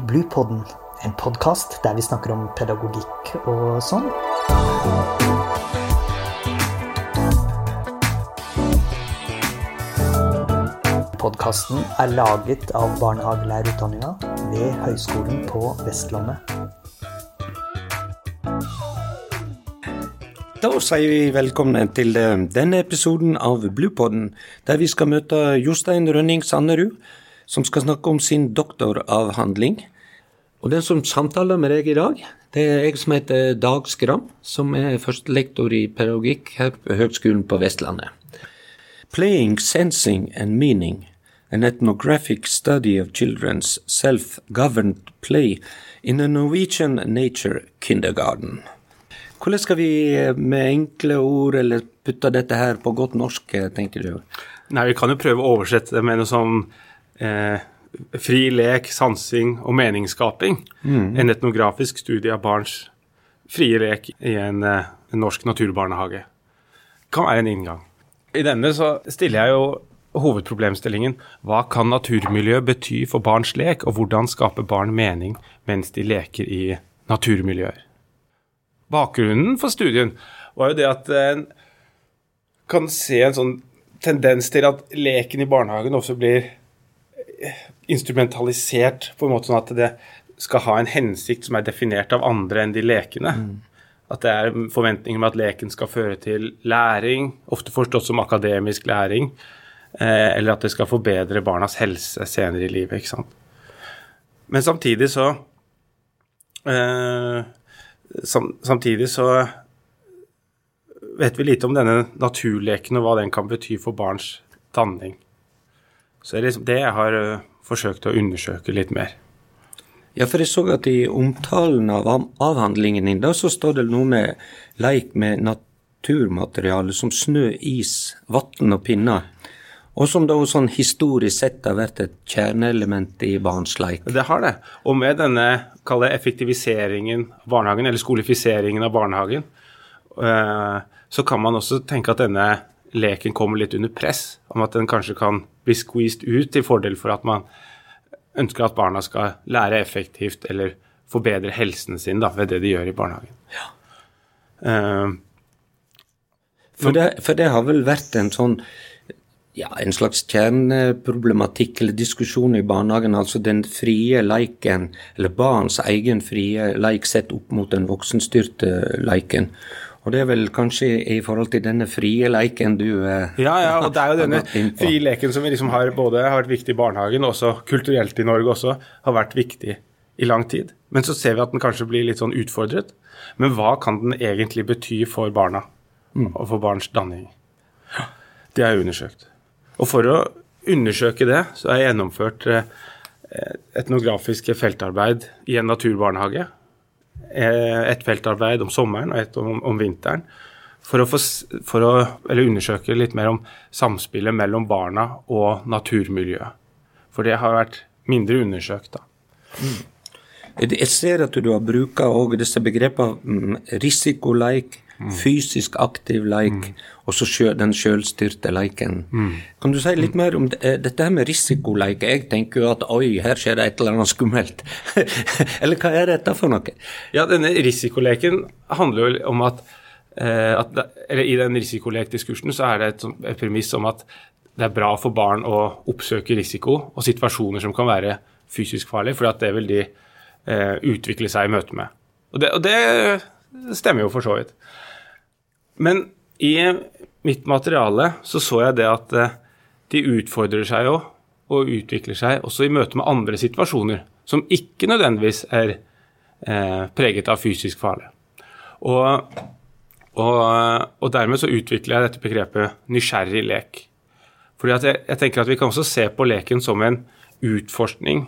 Bluepodden, en podkast der vi snakker om pedagogikk og sånn. Podkasten er laget av barnehagelærerutdanninga ved Høgskolen på Vestlandet. Da sier vi velkommen til eh, denne episoden av Bluepodden, der vi skal møte Jostein Rønning Sanderud, som skal snakke om sin doktoravhandling. Og den som samtaler med deg i dag, det er jeg som heter Dag Skram, som er førstelektor i pedagogikk her på Høgskolen på Vestlandet. Playing, Sensing and Meaning, an ethnographic study of children's self-governed play in a Norwegian nature kindergarten. Hvordan skal vi eh, med enkle ord eller putte dette her på godt norsk, eh, tenker du? Nei, vi kan jo prøve å oversette det med noe som eh, fri lek, sansing og meningsskaping. Mm. En etnografisk studie av barns frie lek i en, eh, en norsk naturbarnehage. Kan være en inngang. I denne så stiller jeg jo hovedproblemstillingen hva kan naturmiljø bety for barns lek, og hvordan skaper barn mening mens de leker i naturmiljøer. Bakgrunnen for studien var jo det at en kan se en sånn tendens til at leken i barnehagen også blir instrumentalisert på en måte sånn at det skal ha en hensikt som er definert av andre enn de lekende. At det er forventninger om at leken skal føre til læring, ofte forstått som akademisk læring, eh, eller at det skal forbedre barnas helse senere i livet. ikke sant? Men samtidig så eh, sam, Samtidig så vet vi lite om denne naturleken og hva den kan bety for barns danning. Så det er liksom det jeg har eh, forsøkt å undersøke litt mer. Ja, for jeg så at i omtalen av av- avhandlingen din, da så står det noe med leik med naturmateriale som snø, is, vann og pinner. Og som da sånn historisk sett har vært et kjerneelement i barns leik. Det har det. Og med denne kall det effektiviseringen av barnehagen, eller skolifiseringen av barnehagen, eh, så kan man også tenke at denne leken kommer litt under press. Om at den kanskje kan bli squeezed ut til fordel for at man ønsker at barna skal lære effektivt eller forbedre helsen sin da, ved det de gjør i barnehagen. Eh, For det, for det har vel vært en sånn ja, en slags kjerneproblematikk eller diskusjon i barnehagen, altså den frie leiken, eller barns egen frie leik sett opp mot den voksenstyrte leiken. Og det er vel kanskje i forhold til denne frie leken du eh, Ja, ja, og det er jo denne frie leken som vi liksom har både har vært viktig i barnehagen og også kulturelt i Norge også, har vært viktig i lang tid. Men så ser vi at den kanskje blir litt sånn utfordret. Men hva kan den egentlig bety for barna og for barns danning? Det har jeg undersøkt. Og for å undersøke det, så har jeg gjennomført eh, etnografiske feltarbeid i en naturbarnehage. Eh, Et feltarbeid om sommeren og et om, om vinteren. For å, få, for å undersøke litt mer om samspillet mellom barna og naturmiljøet. For det har vært mindre undersøkt, da. Jeg ser at du har brukt disse begrepene mm, risikoleik, fysisk aktiv leik, og så den sjølstyrte leiken. Kan du si litt mer om det, eh, dette her med risikoleik? Jeg tenker jo at oi, her skjer det et eller annet skummelt. eller hva er dette for noe? Ja, denne risikoleken handler jo om at, eh, at Eller i den risikolekdiskursen så er det et, et premiss om at det er bra for barn å oppsøke risiko og situasjoner som kan være fysisk farlige, for det vil de eh, utvikle seg i møte med. Og det, og det stemmer jo for så vidt. Men i mitt materiale så så jeg det at eh, de utfordrer seg jo og utvikler seg også i møte med andre situasjoner som ikke nødvendigvis er eh, preget av fysisk fare. Og, og, og dermed så utvikler jeg dette begrepet nysgjerrig lek. Fordi jeg, jeg tenker at vi kan også se på leken som en utforskning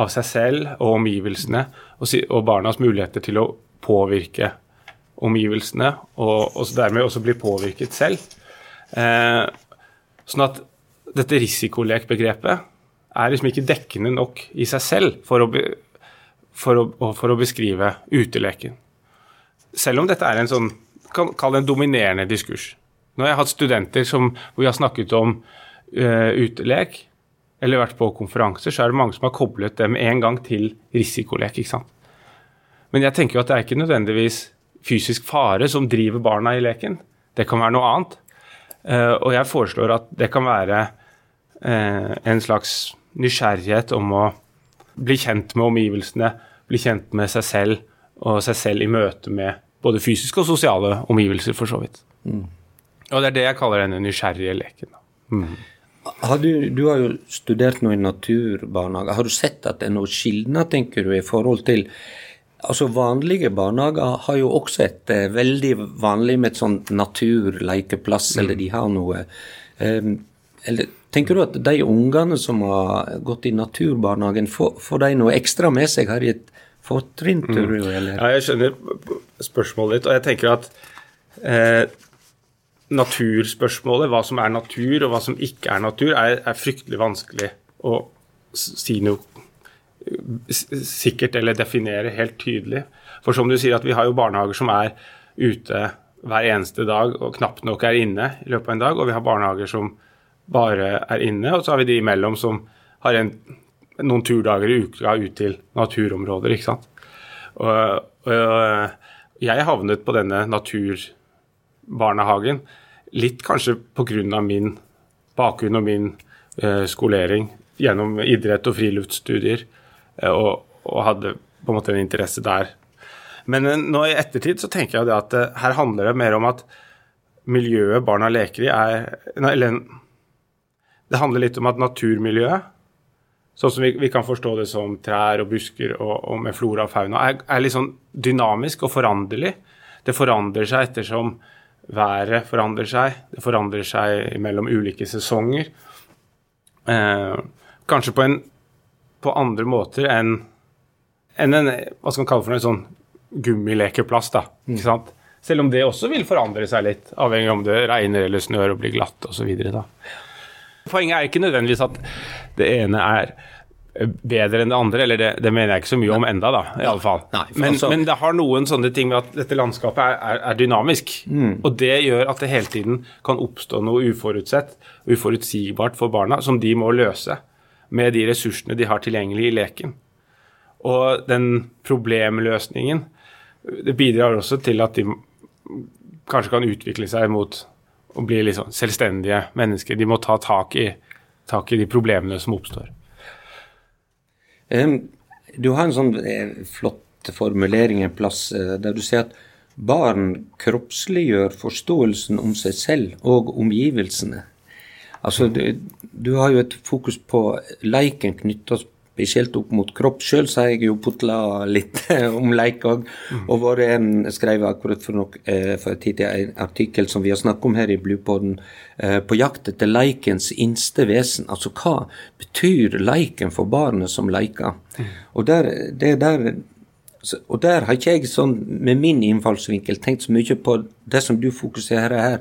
av seg selv og omgivelsene, og, si, og barnas muligheter til å påvirke omgivelsene, og, og dermed også blir påvirket selv. Eh, sånn at dette risikolekbegrepet er liksom ikke dekkende nok i seg selv for å, be, for å, for å beskrive uteleken. Selv om dette er en sånn, kan kalle en dominerende diskurs. Nå har jeg hatt studenter som, hvor vi har snakket om uh, utelek, eller vært på konferanser, så er det mange som har koblet dem en gang til risikolek. ikke sant? Men jeg tenker jo at det er ikke nødvendigvis fysisk fare som driver barna i leken. Det kan være noe annet. Uh, og jeg foreslår at det kan være uh, en slags nysgjerrighet om å bli kjent med omgivelsene, bli kjent med seg selv og seg selv i møte med både fysiske og sosiale omgivelser, for så vidt. Mm. Og det er det jeg kaller denne nysgjerrige leken. Mm. Har du, du, har jo studert noe i naturbarnehage. Har du sett at det er noe skilnad, tenker du, i forhold til Altså Vanlige barnehager har jo også et eh, veldig vanlig med et sånt naturlekeplass, mm. eller de har noe eh, eller Tenker du at de ungene som har gått i naturbarnehagen, får, får de noe ekstra med seg? Har de et fortrinn, tror du? Eller? Ja, jeg skjønner spørsmålet ditt, og jeg tenker at eh, naturspørsmålet, hva som er natur og hva som ikke er natur, er, er fryktelig vanskelig å si noe sikkert eller definere helt tydelig. For som du sier, at vi har jo barnehager som er ute hver eneste dag og knapt nok er inne i løpet av en dag, og vi har barnehager som bare er inne, og så har vi de imellom som har en, noen turdager i uka ut til naturområder, ikke sant. Og, og jeg havnet på denne naturbarnehagen litt kanskje pga. min bakgrunn og min uh, skolering gjennom idrett og friluftsstudier, og, og, hadde på en måte en interesse der. Men uh, nå i ettertid så tenker jeg at her handler det mer om at miljøet barna leker i, er Eller det handler litt om at naturmiljøet, sånn som vi, vi kan forstå det som trær og busker og, og med flora og fauna, er, er, litt sånn dynamisk og foranderlig. Det forandrer seg ettersom været forandrer seg. Det forandrer seg mellom ulike sesonger. Eh, kanskje på, en, på, andre måter enn en, en, hva skal man kalle for en sånn gummilekeplass. da, ikke sant? Selv om det også vil forandre seg litt, avhengig om det regner eller snør og blir glatt osv. Poenget er ikke nødvendigvis at det ene er bedre enn det andre, eller det, det mener jeg ikke så mye om enda, da, i alle fall. Nei, men, altså, men, det har noen sånne ting med at dette landskapet er, er, er dynamisk. Mm. Og det gjør at det hele tiden kan oppstå noe uforutsett, uforutsigbart for barna, som de må løse med de ressursene de har tilgjengelig i leken. Og den problemløsningen det bidrar også til at de kanskje kan utvikle seg mot å bli liksom selvstendige mennesker. De må ta tak i, tak i de problemene som oppstår. Um, du har en sånn eh, flott formulering en plass eh, der du sier at barn kroppsliggjør forståelsen om seg selv og omgivelsene. Altså, du, du har jo et fokus på leiken knytta spesielt opp mot kropp. Sjøl har jeg jo putla litt om leik òg, og vært skrev akkurat for, nok, eh, for en tid til en artikkel som vi har snakket om her i Bluepodden, eh, på jakt etter leikens innste vesen. Altså hva betyr leiken for barnet som leker? Og der, det der og der har ikke jeg sånn, med min innfallsvinkel tenkt så mye på det som du fokuserer her,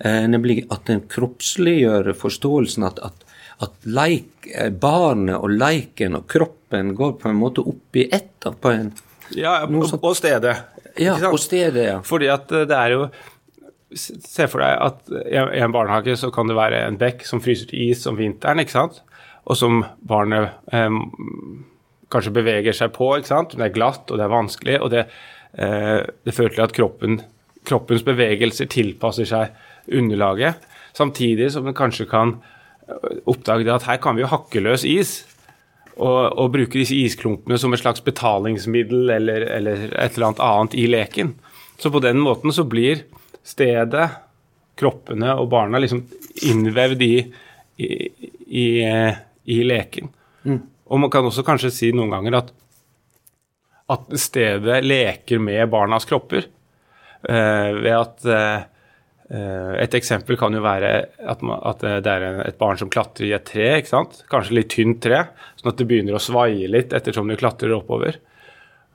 nemlig at den kroppsliggjør forståelsen at, at at leik, eh, barnet og leiken og kroppen går på en måte opp i ett. på en... Ja, og, og stedet. Ja, og stedet, ja. Fordi at eh, det er jo Se for deg at i en barnehage så kan det være en bekk som fryser til is om vinteren, ikke sant? og som barnet eh, kanskje beveger seg på. ikke sant? Det er glatt og det er vanskelig, og det, eh, det fører til at kroppen, kroppens bevegelser tilpasser seg underlaget, samtidig som en kanskje kan oppdage at her kan vi jo hakke løs is. Og, og, bruke disse isklumpene som et slags betalingsmiddel eller, eller, et eller annet annet i leken. Så på den måten så blir stedet, kroppene og barna liksom innvevd i, i, i, i leken. Mm. Og man kan også kanskje si noen ganger at, at stedet leker med barnas kropper. Uh, ved at eh, Eh, et eksempel kan jo være at, det er et barn som klatrer i et tre, ikke sant? kanskje litt tynt tre, sånn at det begynner å svaie litt ettersom du klatrer oppover.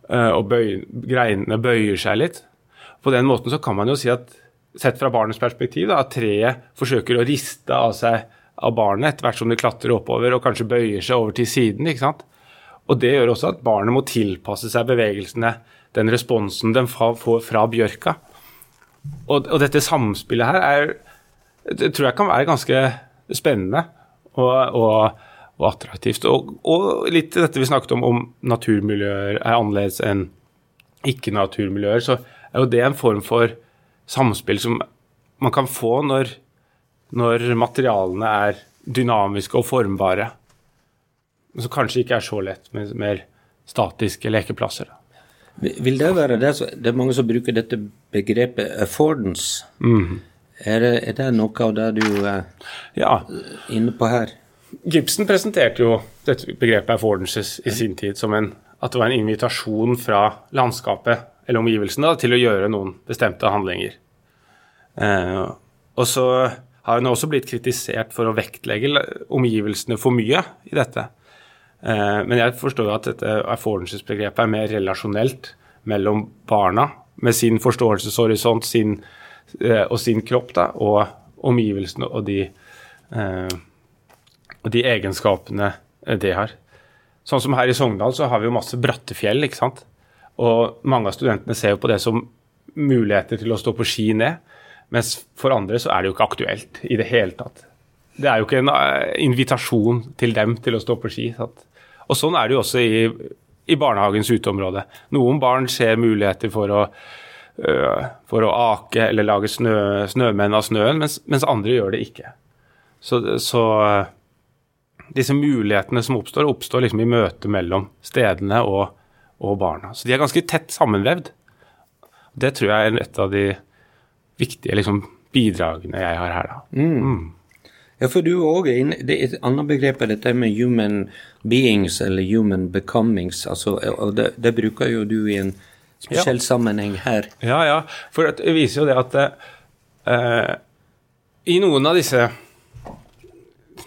Eh, og bøy, greinene bøyer seg litt. På den måten så kan man jo si at sett fra barnets perspektiv, da, at treet forsøker å riste av seg av barnet etter hvert som det klatrer oppover og kanskje bøyer seg over til siden. ikke sant? Og Det gjør også at barnet må tilpasse seg bevegelsene, den responsen den får fra bjørka. Og, og, dette samspillet her er, det tror jeg kan være ganske spennende. Og, og, og attraktivt. Og, litt dette vi snakket om, om naturmiljøer er annerledes enn ikke-naturmiljøer, så er jo det en form for samspill som man kan få når, når materialene er dynamiske og formbare. Som kanskje ikke er så lett med mer statiske lekeplasser. Vil det være det, det er mange som bruker dette begrepet affordance. Mm. Er, det, er, det, noe av det du er ja. inne på her? Gibson presenterte jo dette begrepet affordances i sin tid som en, at det var en invitasjon fra landskapet eller omgivelsene til å gjøre noen bestemte handlinger. Eh, og så har hun også blitt kritisert for å vektlegge omgivelsene for mye i dette. Eh, men jeg forstår jo at dette affordances-begrepet er mer relasjonelt mellom barna, med sin forståelseshorisont sin, eh, og sin kropp, da, og omgivelsene og de eh, og de egenskapene det har. Sånn som her i Sogndal så har vi jo masse bratte fjell, ikke sant. Og mange av studentene ser jo på det som muligheter til å stå på ski ned. Mens for andre så er det jo ikke aktuelt i det hele tatt. Det er jo ikke en invitasjon til dem til å stå på ski. Sant? Og sånn er det jo også i, i barnehagens uteområde. Noen barn ser muligheter for å, øh, for å ake eller lage snø, snømenn av snøen, mens, mens, andre gjør det ikke. Så, så disse mulighetene som oppstår, oppstår liksom i møte mellom stedene og, og, barna. Så de er ganske tett sammenvevd. Det tror jeg er et av de viktige liksom, bidragene jeg har her. Mm. Mm. Ja, for du er også inne, Det er et annet begrep er dette med human beings eller human becomings. Altså, og det, det, bruker jo du i en spesiell ja. sammenheng her. Ja, ja. For det viser jo det at eh, i noen av disse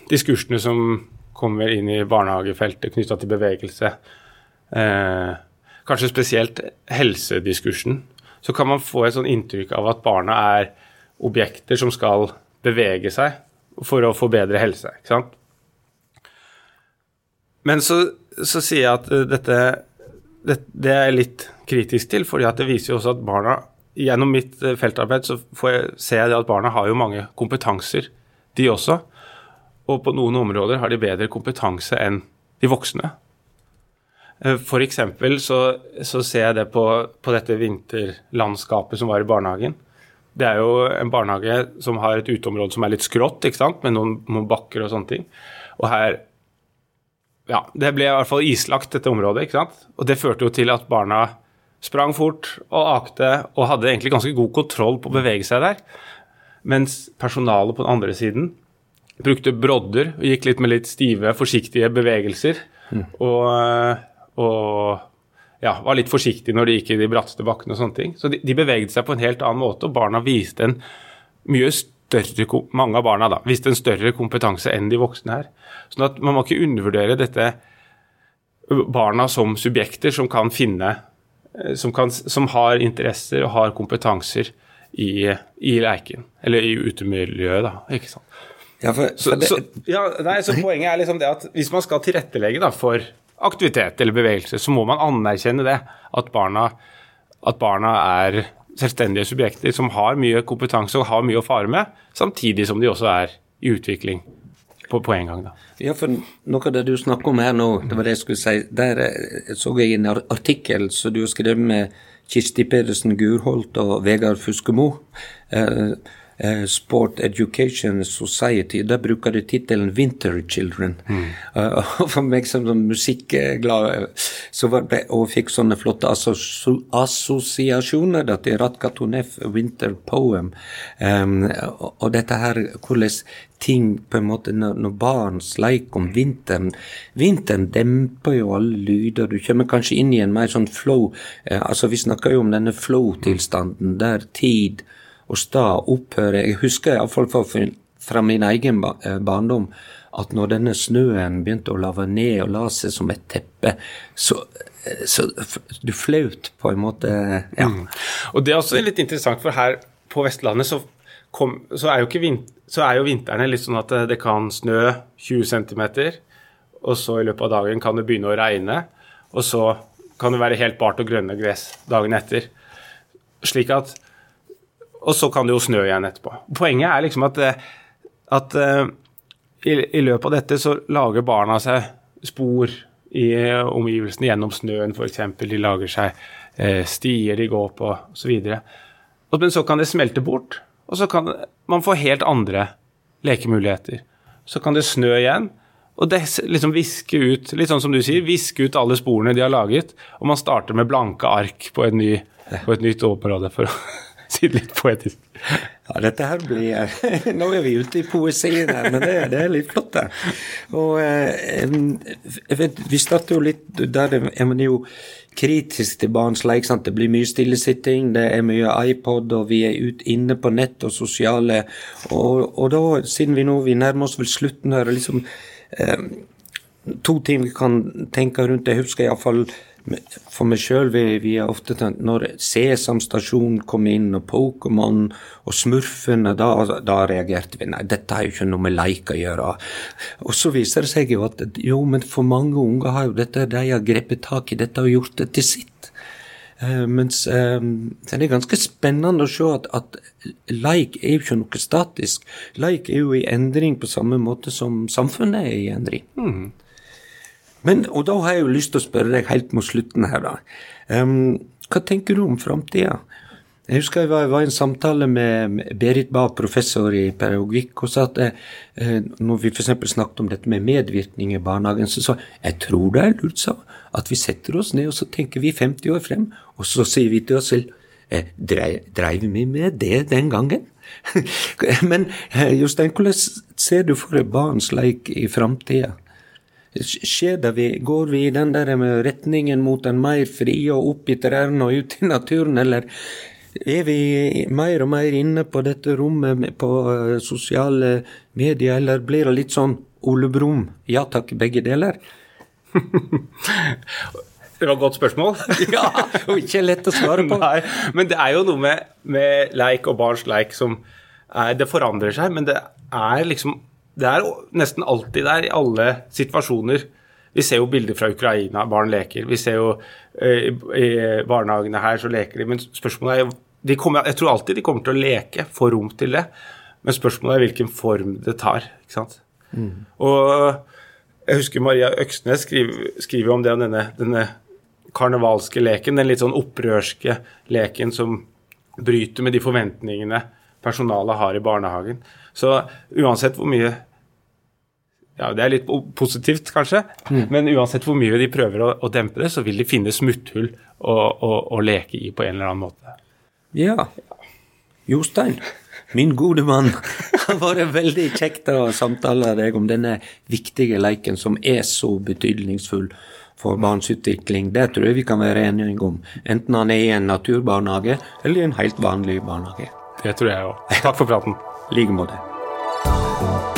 diskursene som kommer inn i barnehagefeltet knytta til bevegelse, eh, kanskje spesielt helsediskursen, så kan man få et sånn inntrykk av at barna er objekter som skal bevege seg for å få bedre helse. ikke sant? Men så, så sier jeg at dette det, det, er jeg litt kritisk til, fordi det viser jo også at barna Gjennom mitt feltarbeid så får jeg, ser jeg at barna har jo mange kompetanser, de også. Og på noen områder har de bedre kompetanse enn de voksne. For F.eks. Så, så ser jeg det på, på, dette vinterlandskapet som var i barnehagen. Det er jo en barnehage som har et uteområde som er litt skrått, ikke sant? med noen, noen bakker og sånne ting. Og her Ja, det ble i hvert fall islagt, dette området. ikke sant? Og det førte jo til at barna sprang fort og akte og hadde egentlig ganske god kontroll på å bevege seg der. Mens personalet på den andre siden brukte brodder og gikk litt med litt stive, forsiktige bevegelser. Mm. Og, og ja, var litt forsiktige når de gikk i de bratteste bakkene og sånne ting. Så de, de, beveget seg på en helt annen måte, og barna viste en mye større mange av barna da, viste en større kompetanse enn de voksne her. Sånn at man må ikke undervurdere dette barna som subjekter som kan finne som, kan, som har interesser og har kompetanser i, i leiken, eller i utemiljøet, da. ikke sant. Ja, for, for det... så, ja, nei, så poenget er liksom det at hvis man skal tilrettelegge da, for aktivitet eller bevegelse, så må man anerkjenne det. At barna, at barna er selvstendige subjekter som har mye kompetanse og har mye å fare med, samtidig som de også er i utvikling på, på en gang. da. Ja, for Noe av det du snakker om her nå, det var det jeg skulle si. Der eh, så jeg en artikkel som du har skrevet med Kirsti Pedersen Gurholt og Vegard Fuskemo. Eh, uh, Sport Education Society. Der bruker de tittelen 'Winter Children'. Mm. Uh, for meg som musikkglad så var det, og fikk sånne flotte assosiasjoner da, til Ratka Tonef 'Winter Poem'. Um, og, og, dette her, hvordan ting på en måte Når, når barn leker om vinteren Vinteren demper jo alle lyder. Du kommer kanskje inn i en mer sånn flow. Eh, altså Vi snakker jo om denne flow-tilstanden der tid og stad opphører. Jeg husker iallfall fra, min egen eh, barndom at når denne snøen begynte å lave ned og la seg som et teppe, så, eh, så du flaut på en måte Ja. Mm. Og det er også litt interessant, for her på Vestlandet så, kom, så, er, jo vint, så er jo vintrene litt sånn at det, det kan snø 20 cm, og så i løpet av dagen kan det begynne å regne, og så kan det være helt bart og grønne gress dagen etter. Slik at og så kan det jo snø igjen etterpå. Poenget er liksom at, eh, at uh, i, i løpet av dette så lager barna seg spor i omgivelsene gjennom snøen f.eks. De lager seg eh, stier de går på osv. Men så kan det smelte bort, og så kan man få helt andre lekemuligheter. Så kan det snø igjen, og det liksom viske ut litt sånn som du sier, viske ut alle sporene de har laget, og man starter med blanke ark på et, ny, på et nytt område, for å si det litt poetisk. Ja, dette her blir Nå er vi ute i poesien her, men det, det er litt flott, det. Og eh, jeg vet, Vi starter jo litt der er man jo kritisk til barns leik. Sant? Det blir mye stillesitting, det er mye iPod, og vi er ut inne på nett og sosiale. Og, og da, siden vi nå vi nærmer oss vel slutten her, liksom eh, To ting vi kan tenke rundt. Jeg husker iallfall for meg sjøl, vi, er ofte tenkt når Sesam stasjon kom inn, og Pokémon og Smurfene, da, da, reagerte vi nei, dette har jo ikke noe med leik å gjøre. Og så viser det seg jo at jo, men for mange unger har jo dette, de har grepet tak i dette og gjort det til sitt. Uh, mens uh, det er ganske spennende å se at, at leik er jo ikke noe statisk. Leik er jo i endring på samme måte som samfunnet er i endring. Mm. Men, og da har jeg jo lyst til å spørre deg helt mot slutten her, da. Um, hva tenker du om framtida? Jeg husker jeg var, var, i en samtale med Berit Bae, professor i pedagogikk, og sa at eh, når vi f.eks. snakket om dette med medvirkning i barnehagen, så sa jeg tror det er lurt så, at vi setter oss ned og så tenker vi 50 år frem, og så sier vi til oss selv eh, Dreiv vi med det den gangen? Men eh, Jostein, hvordan ser du for deg barns leik i framtida? Skjeder vi, går vi i den der med retningen mot en mer fri og opp i trærne og ut i naturen, eller er vi mer og mer inne på dette rommet på eh, sosiale medier, eller blir det litt sånn Ole Brumm, ja takk, begge deler? Det var et godt spørsmål. ja, og ikke lett å svare på. Nei, men det er jo noe med, med leik og barns leik som er, Det forandrer seg, men det er liksom det er nesten alltid der i alle situasjoner. Vi ser jo bilder fra Ukraina, barn leker. Vi ser jo eh, i barnehagene her så leker de. Men spørsmålet er jo kommer, Jeg tror alltid de kommer til å leke, få rom til det. Men spørsmålet er hvilken form det tar. ikke sant? Mm. Og jeg husker Maria Øksnes skriver, skriver om det om denne, denne karnevalske leken. Den litt sånn opprørske leken som bryter med de forventningene personalet har i barnehagen. Så uansett hvor mye ja, Det er litt positivt, kanskje, mm. men uansett hvor mye de prøver å, å, dempe det, så vil de finne smutthull å, å, å leke i på en eller annen måte. Ja. Jostein, min gode mann. Det har vært veldig kjekt å samtale deg om denne viktige leiken som er så betydningsfull for barns utvikling. Det tror jeg vi kan være enige om, enten han er i en naturbarnehage eller i en helt vanlig barnehage. Det tror jeg òg. Takk for praten. I like måte.